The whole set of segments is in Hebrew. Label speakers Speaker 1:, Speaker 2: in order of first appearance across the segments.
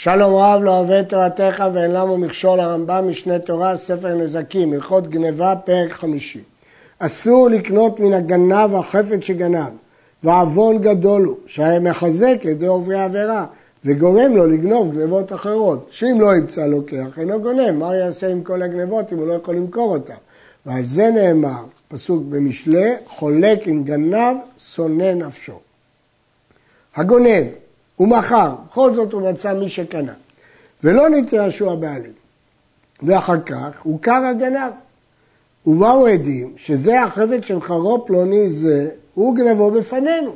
Speaker 1: שלום רב לא אוהב תורתך ואין למה מכשול הרמב"ם משנה תורה, ספר נזקים, הלכות גניבה, פרק חמישי. אסור לקנות מן הגנב החפץ שגנב, ועוון גדול הוא, שהיה מחזק ידי עוברי עבירה, וגורם לו לגנוב גנבות אחרות. שאם לא ימצא לוקח, אינו גונב, מה יעשה עם כל הגנבות אם הוא לא יכול למכור אותן? ועל זה נאמר, פסוק במשלי, חולק עם גנב, שונא נפשו. הגונב הוא מכר, בכל זאת הוא מצא מי שקנה. ולא נתרשו הבעלים. ואחר כך הוכר הגנב. ובאו עדים שזה החפץ של חרו פלוני זה, הוא גנבו בפנינו.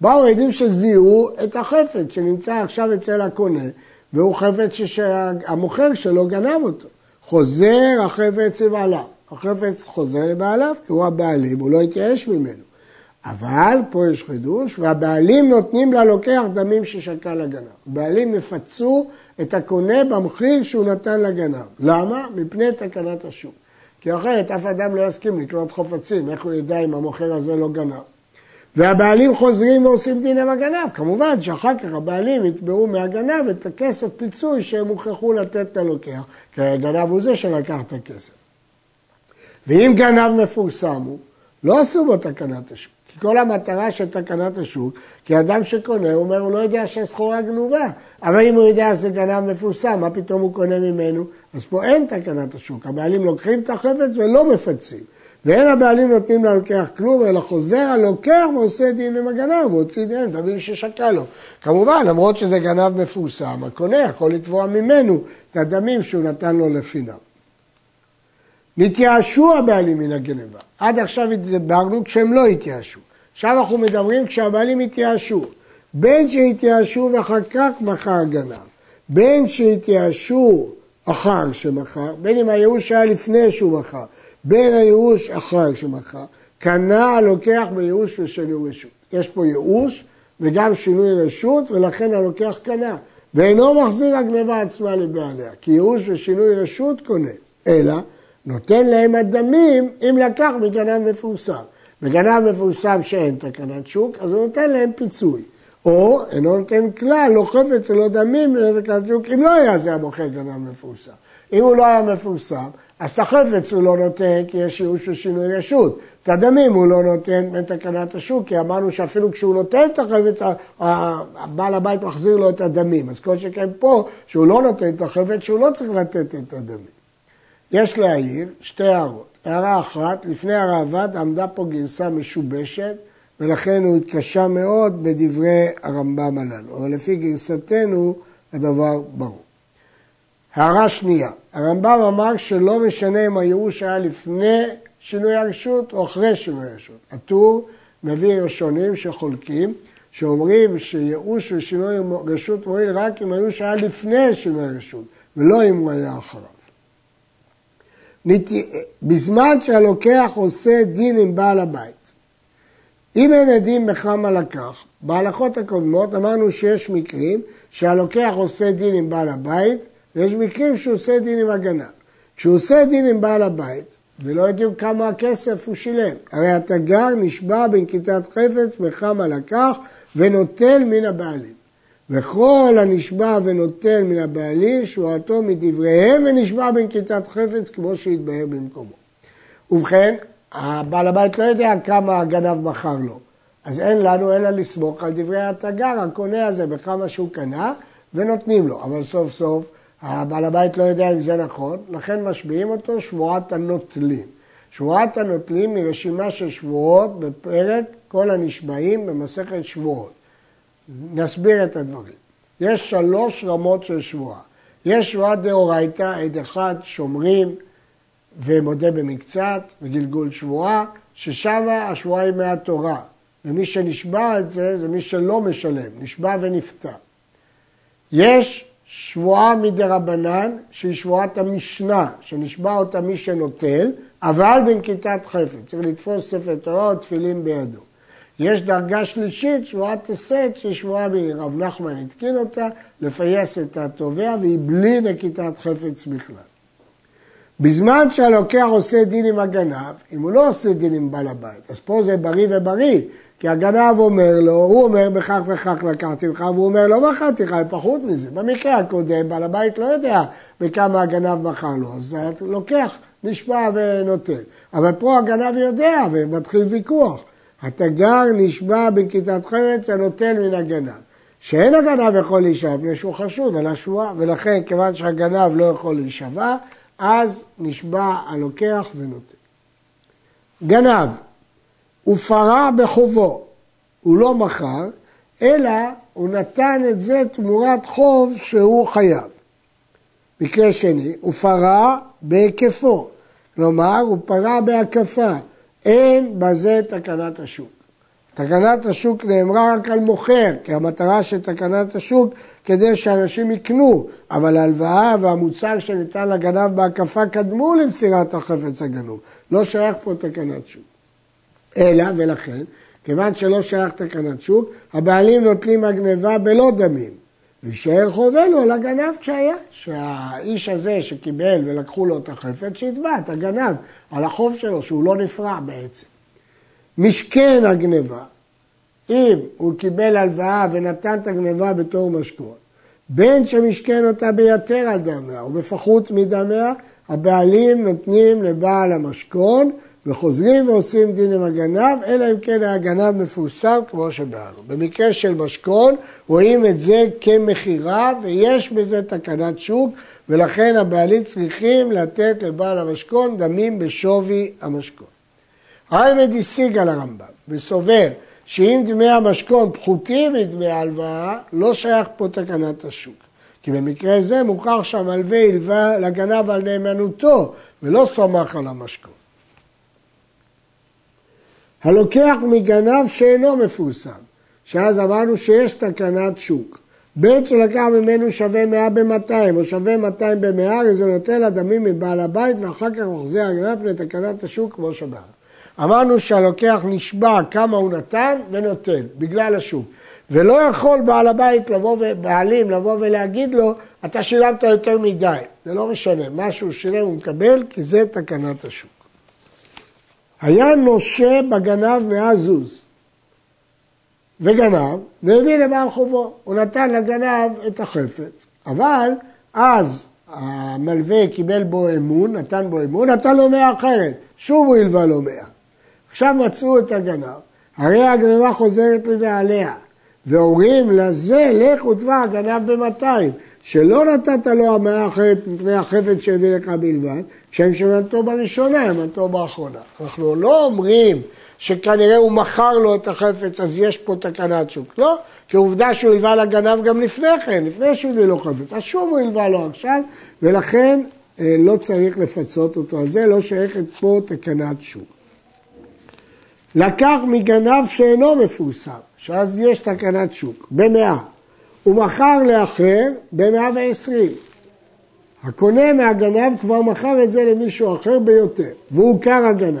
Speaker 1: באו עדים שזיהו את החפץ שנמצא עכשיו אצל הקונה, והוא חפץ שהמוכר שלו גנב אותו. חוזר החפץ לבעליו. החפץ חוזר לבעליו, כי הוא הבעלים, הוא לא התייאש ממנו. אבל פה יש חידוש, והבעלים נותנים ללוקח דמים ששקל הגנב. הבעלים יפצו את הקונה במחיר שהוא נתן לגנב. למה? מפני תקנת השוק. כי אחרת אף אדם לא יסכים לקנות חופצים, איך הוא ידע אם המוכר הזה לא גנב? והבעלים חוזרים ועושים דין עם הגנב. כמובן שאחר כך הבעלים יתבעו מהגנב את הכסף פיצוי שהם הוכרחו לתת ללוקח, כי הגנב הוא זה שלקח את הכסף. ואם גנב מפורסם הוא, לא עשו בו תקנת השוק. כי כל המטרה של תקנת השוק, כי אדם שקונה, הוא אומר, הוא לא יודע שהסחורה גנובה. אבל אם הוא יודע שזה גנב מפורסם, מה פתאום הוא קונה ממנו? אז פה אין תקנת השוק. הבעלים לוקחים את החפץ ולא מפצים. ואין הבעלים נותנים ללוקח כלום, אלא חוזר הלוקח ועושה דין עם הגנב, הוא הוציא דין, דברים ששקע לו. כמובן, למרות שזה גנב מפורסם, הקונה יכול לתבוע ממנו את הדמים שהוא נתן לו לחינם. נתייאשו הבעלים מן הגנבה. עד עכשיו דיברנו כשהם לא התייאשו. עכשיו אנחנו מדברים כשהבעלים התייאשו. בין שהתייאשו ואחר כך מכר גנב, בין שהתייאשו אחר שמכר, בין אם הייאוש היה לפני שהוא מכר, בין הייאוש אחר שמכר, קנה הלוקח בייאוש ושינוי רשות. יש פה ייאוש וגם שינוי רשות ולכן הלוקח קנה. ואינו מחזיר הגנבה עצמה לבעליה, כי ייאוש ושינוי רשות קונה, אלא נותן להם הדמים אם לקח מגנב מפורסם. בגנב מפורסם שאין תקנת שוק, אז הוא נותן להם פיצוי. או אינו נותן כלל, לא חפץ ולא דמים לתקנת שוק, אם לא היה זה המוכר גנב מפורסם. אם הוא לא היה מפורסם, אז את החפץ הוא לא נותן כי יש ייאוש ושינוי רשות. את הדמים הוא לא נותן בתקנת השוק, כי אמרנו שאפילו כשהוא נותן את החפץ, בעל הבית מחזיר לו את הדמים. אז כל שכן פה, שהוא לא נותן את החפץ, שהוא לא צריך לתת את הדמים. יש להעיר שתי הערות. הערה אחת, לפני הראב"ד עמדה פה גרסה משובשת, ולכן הוא התקשה מאוד בדברי הרמב"ם הללו. אבל לפי גרסתנו הדבר ברור. הערה שנייה, הרמב"ם אמר שלא משנה אם הייאוש היה לפני שינוי הרשות או אחרי שינוי הרשות. הטור מביא ראשונים שחולקים, שאומרים שייאוש ושינוי רשות מועיל רק אם הייאוש היה לפני שינוי הרשות, ולא אם הוא היה אחריו. בזמן שהלוקח עושה דין עם בעל הבית. אם אין עדים בכמה לקח, בהלכות הקודמות אמרנו שיש מקרים שהלוקח עושה דין עם בעל הבית, ויש מקרים שהוא עושה דין עם הגנב. כשהוא עושה דין עם בעל הבית, ולא יודעים כמה הכסף הוא שילם, הרי התגר נשבע בנקיטת חפץ בכמה לקח ונוטל מן הבעלים. וכל הנשבע ונוטל מן הבעלים, שבועתו מדבריהם ונשבע בנקיטת חפץ כמו שהתבהר במקומו. ובכן, הבעל הבית לא יודע כמה הגנב מכר לו, אז אין לנו אלא לסמוך על דברי התגר, הקונה הזה, בכמה שהוא קנה, ונותנים לו. אבל סוף סוף, הבעל הבית לא יודע אם זה נכון, לכן משביעים אותו שבועת הנוטלים. שבועת הנוטלים היא רשימה של שבועות בפרק כל הנשבעים במסכת שבועות. נסביר את הדברים. יש שלוש רמות של שבועה. יש שבועה דאורייתא, עד אחד שומרים ומודה במקצת וגלגול שבועה, ששם השבועה היא מהתורה. ומי שנשבע את זה, זה מי שלא משלם, נשבע ונפטר. יש שבועה מדרבנן, שהיא שבועת המשנה, שנשבע אותה מי שנוטל, אבל בנקיטת חפץ. צריך לתפוס ספר תורה או תפילין בידו. יש דרגה שלישית, שבועת הסת, שהיא שבועה רב נחמן התקין אותה, לפייס את התובע, והיא בלי נקיטת חפץ בכלל. בזמן שהלוקח עושה דין עם הגנב, אם הוא לא עושה דין עם בעל הבית, אז פה זה בריא ובריא, כי הגנב אומר לו, הוא אומר בכך וכך לקחתי ממך, והוא אומר לא מכרתי לך, פחות מזה. במקרה הקודם, בעל הבית לא יודע בכמה הגנב מכר לו, אז לוקח, נשבע ונותן. אבל פה הגנב יודע ומתחיל ויכוח. התגר נשבע בכיתת חרץ הנוטל מן הגנב. שאין הגנב יכול להישבע, מפני שהוא חשוד על השבועה, ולכן כיוון שהגנב לא יכול להישבע, אז נשבע הלוקח ונותן. גנב, הוא פרע בחובו, הוא לא מכר, אלא הוא נתן את זה תמורת חוב שהוא חייב. מקרה שני, הוא פרע בהיקפו, כלומר הוא פרע בהקפה, אין בזה תקנת השוק. תקנת השוק נאמרה רק על מוכר, כי המטרה של תקנת השוק כדי שאנשים יקנו, אבל ההלוואה והמוצר שניתן לגנב בהקפה קדמו למסירת החפץ הגנוב. לא שייך פה תקנת שוק. אלא, ולכן, כיוון שלא שייך תקנת שוק, הבעלים נוטלים הגניבה בלא דמים. ויישאר חובנו על הגנב כשהיה, שהאיש הזה שקיבל ולקחו לו את החפץ, שיתבע את הגנב על החוב שלו, שהוא לא נפרע בעצם. משכן הגניבה, אם הוא קיבל הלוואה ונתן את הגניבה בתור משכון, בין שמשכן אותה ביתר על דמיה או בפחות מדמיה, הבעלים נותנים לבעל המשכון וחוזרים ועושים דין עם הגנב, אלא אם כן הגנב מפורסם כמו שבאנו. במקרה של משכון רואים את זה כמכירה ויש בזה תקנת שוק ולכן הבעלים צריכים לתת לבעל המשכון דמים בשווי המשכון. הרייבד השיג על הרמב"ם וסובר שאם דמי המשכון פחותים מדמי ההלוואה, לא שייך פה תקנת השוק. כי במקרה זה מוכר שהמלווה הלווה לגנב על נאמנותו ולא סמך על המשכון. הלוקח מגנב שאינו מפורסם, שאז אמרנו שיש תקנת שוק. בית שלקח ממנו שווה 100 ב-200 או שווה 200 ב-100, הרי זה נותן לדמים מבעל הבית ואחר כך מחזיר הגנב לתקנת השוק כמו שבא. אמרנו שהלוקח נשבע כמה הוא נתן ונותן, בגלל השוק. ולא יכול בעל הבית לבוא, בעלים לבוא ולהגיד לו, אתה שילמת יותר מדי. זה לא משנה, מה שהוא שילם הוא מקבל, כי זה תקנת השוק. היה נושה בגנב מאה זוז, וגנב, והביא לבעל חובו. הוא נתן לגנב את החפץ, אבל אז המלווה קיבל בו אמון, נתן בו אמון, נתן לו מאה אחרת, שוב הוא הלווה לו מאה. עכשיו מצאו את הגנב, הרי הגנבה חוזרת לבעליה, ואומרים לזה, לך ותבע הגנב במאתיים, שלא נתת לו המאה אחרת מפני החפץ שהביא לך בלבד, כשהם שמנתו בראשונה, המנתו באחרונה. אנחנו לא אומרים שכנראה הוא מכר לו את החפץ, אז יש פה תקנת שוק. לא, כי עובדה שהוא הלווה לגנב גם לפני כן, לפני שהוא הביא לו חפץ. אז שוב הוא הלווה לו עכשיו, ולכן אה, לא צריך לפצות אותו על זה, לא שייכת פה תקנת שוק. לקח מגנב שאינו מפורסם, שאז יש תקנת שוק, במאה. הוא מכר לאחר במאה ועשרים. הקונה מהגנב כבר מכר את זה למישהו אחר ביותר, והוא קר הגנב.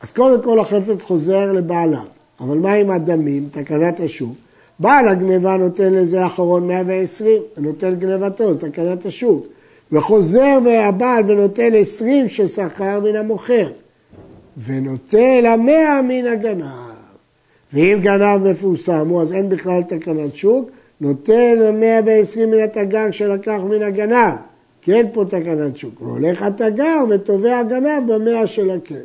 Speaker 1: אז קודם כל החפץ חוזר לבעליו, אבל מה עם הדמים, תקנת השוק? בעל הגניבה נותן לזה אחרון 120, ונותן גניבתו, תקנת השוק. וחוזר הבעל ונותן 20 ששכר מן המוכר. ונוטל המאה מן הגנב. ואם גנב מפורסם הוא, אז אין בכלל תקנת שוק, נותן המאה ועשרים מן התגר שלקח מן הגנב, כי אין פה תקנת שוק. והולך התגר ותובע הגנב במאה של הקרן.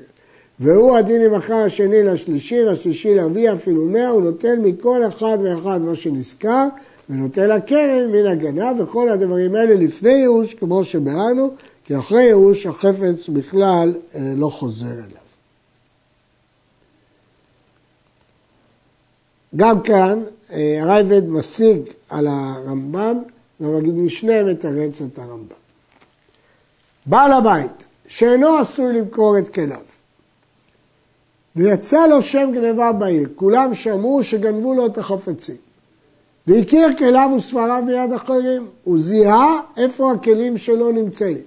Speaker 1: והוא הדין אחר השני לשלישי, והשלישי להביא אפילו מאה, הוא נותן מכל אחד ואחד מה שנזכר, ונותן לקרן מן הגנב, וכל הדברים האלה לפני ייאוש, כמו שביארנו, כי אחרי ייאוש החפץ בכלל אה, לא חוזר אליו. גם כאן אה, הרייבד משיג על הרמב"ם, ומגיד משנה מתרץ את הרמב"ם. בעל הבית שאינו עשוי למכור את כליו ויצא לו שם גניבה בעיר, כולם שמעו שגנבו לו את החפצים והכיר כליו וספריו מיד אחרים, הוא זיהה איפה הכלים שלו נמצאים.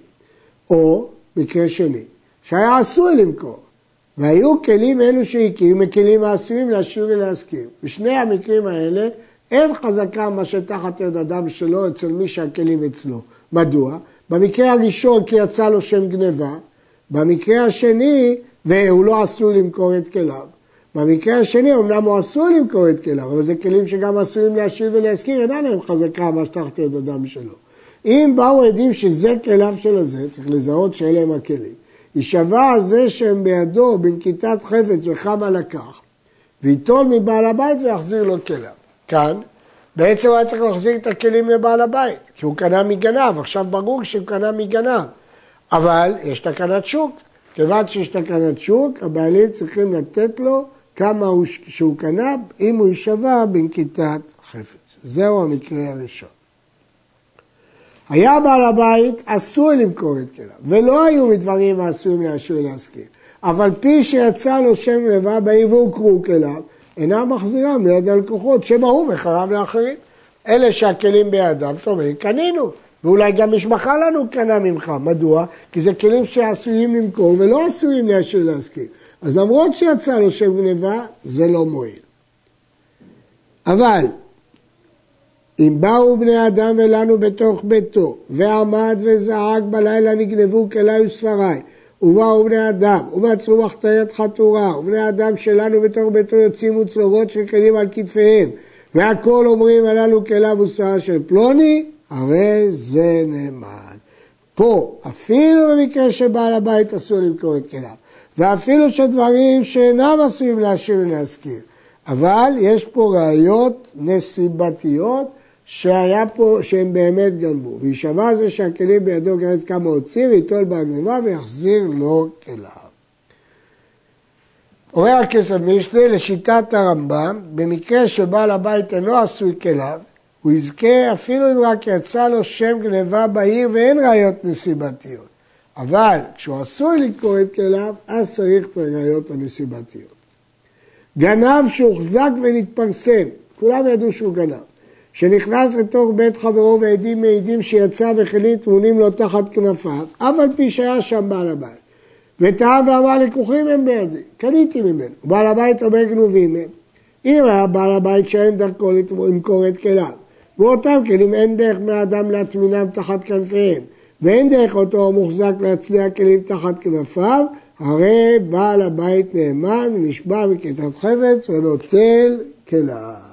Speaker 1: או, מקרה שני, שהיה עשוי למכור, והיו כלים אלו שהקים מכלים העשויים להשאיר ולהזכיר. בשני המקרים האלה אין חזקה מה שתחת יד אדם שלו אצל מי שהכלים אצלו. מדוע? במקרה הראשון כי יצא לו שם גניבה, במקרה השני והוא לא עשוי למכור את כליו. במקרה השני, אמנם הוא אסור למכור את כליו, אבל זה כלים שגם עשויים להשיב ולהזכיר, אין עליהם חזקה מה שתחתי את אדם שלו. אם באו עדים שזה כליו של הזה, צריך לזהות שאלה הם הכלים. יישבע זה שהם בידו בנקיטת חפץ וכמה לקח, ויטול מבעל הבית ויחזיר לו כליו. כאן, בעצם היה צריך להחזיר את הכלים לבעל הבית, כי הוא קנה מגנב, עכשיו ברור שהוא קנה מגנב. אבל יש תקנת שוק, כיוון שיש תקנת שוק, הבעלים צריכים לתת לו כמה הוא, שהוא קנה, אם הוא יישבע בנקיטת חפץ. זהו המקרה הראשון. היה בעל הבית עשוי למכור את כליו, ולא היו מדברים העשויים להשאיר להשכיר. אבל פי שיצא לו שם לבא בעיר והוכרו כליו, אינה מחזירה מיד הלקוחות, שמא הוא מחרם לאחרים. אלה שהכלים בידם, זאת קנינו. ואולי גם משמחה לנו קנה ממך. מדוע? כי זה כלים שעשויים למכור ולא עשויים להשאיר להשכיר. אז למרות שיצא לו שם גניבה, זה לא מועיל. אבל אם באו בני אדם ולנו בתוך ביתו, ועמד וזעק בלילה נגנבו כלי וספריי, ובאו בני אדם, ומצאו מחתרת חתורה, ובני אדם שלנו בתוך ביתו יוצאים וצרורות של על כתפיהם, והכל אומרים הללו כליו וספרה של פלוני, הרי זה נאמן. פה, אפילו במקרה שבעל הבית אסור למכור את כליו, ואפילו שדברים שאינם עשויים להשאיר ולהזכיר, אבל יש פה ראיות נסיבתיות שהיה פה, שהם באמת גנבו. ויישבע זה שהכלים בידו גרץ כמה הוציא ויטול בהגנבה ויחזיר לו כליו. אומר הכסף משנה לשיטת הרמב"ם, במקרה שבעל הבית אינו עשוי כליו, הוא יזכה אפילו אם רק יצא לו שם גניבה בעיר ואין ראיות נסיבתיות. אבל כשהוא עשוי לקרוא את כליו, אז צריך את הראיות הנסיבתיות. גנב שהוחזק ונתפרסם, כולם ידעו שהוא גנב. שנכנס לתוך בית חברו ועדים מעידים שיצא וכלים טמונים לו תחת כנפיו, אף על פי שהיה שם בעל הבית. וטעה ואמר לקוחים הם בידי, קניתי ממנו. בעל הבית אומר גנובים הם. אם היה בעל הבית שאין דרכו למכור את כליו, ואותם כלים אין דרך מהאדם להטמינם תחת כנפיהם, ואין דרך אותו המוחזק להצליח כלים תחת כנפיו, הרי בעל הבית נאמן ונשבע מכיתת חפץ ונוטל כליו.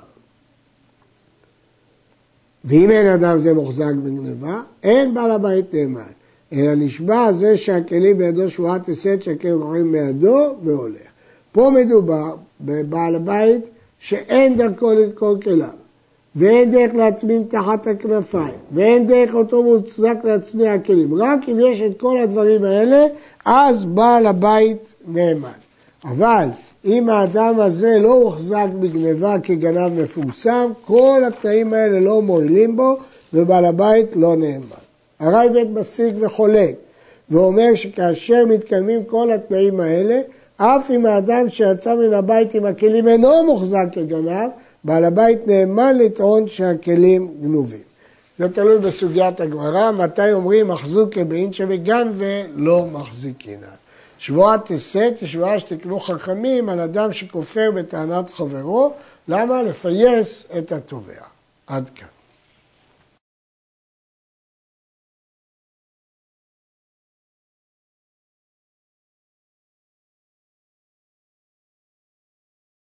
Speaker 1: ואם אין אדם זה מוחזק בגניבה, אין בעל הבית נאמן. אלא נשבע זה שהכלים בידו שבועת הסת שהכלים מוכרים בידו והולך. פה מדובר בבעל הבית שאין דרכו לקרוא כליו, ואין דרך להטמין תחת הכנפיים, ואין דרך אותו מוצדק להצניע הכלים. רק אם יש את כל הדברים האלה, אז בעל הבית נאמן. אבל אם האדם הזה לא הוחזק בגניבה כגנב מפורסם, כל התנאים האלה לא מועילים בו ובעל הבית לא נאמן. הרייבד מסיק וחולק ואומר שכאשר מתקיימים כל התנאים האלה, אף אם האדם שיצא מן הבית עם הכלים אינו מוחזק כגנב, בעל הבית נאמן לטעון שהכלים גנובים. זה תלוי בסוגיית הגמרא, מתי אומרים מחזוקי באינצ'ה וגן ולא מחזיקינן. שבועת הסת היא שבועה שתקנו חכמים על אדם שכופר בטענת חברו, למה? לפייס את התובע. עד כאן.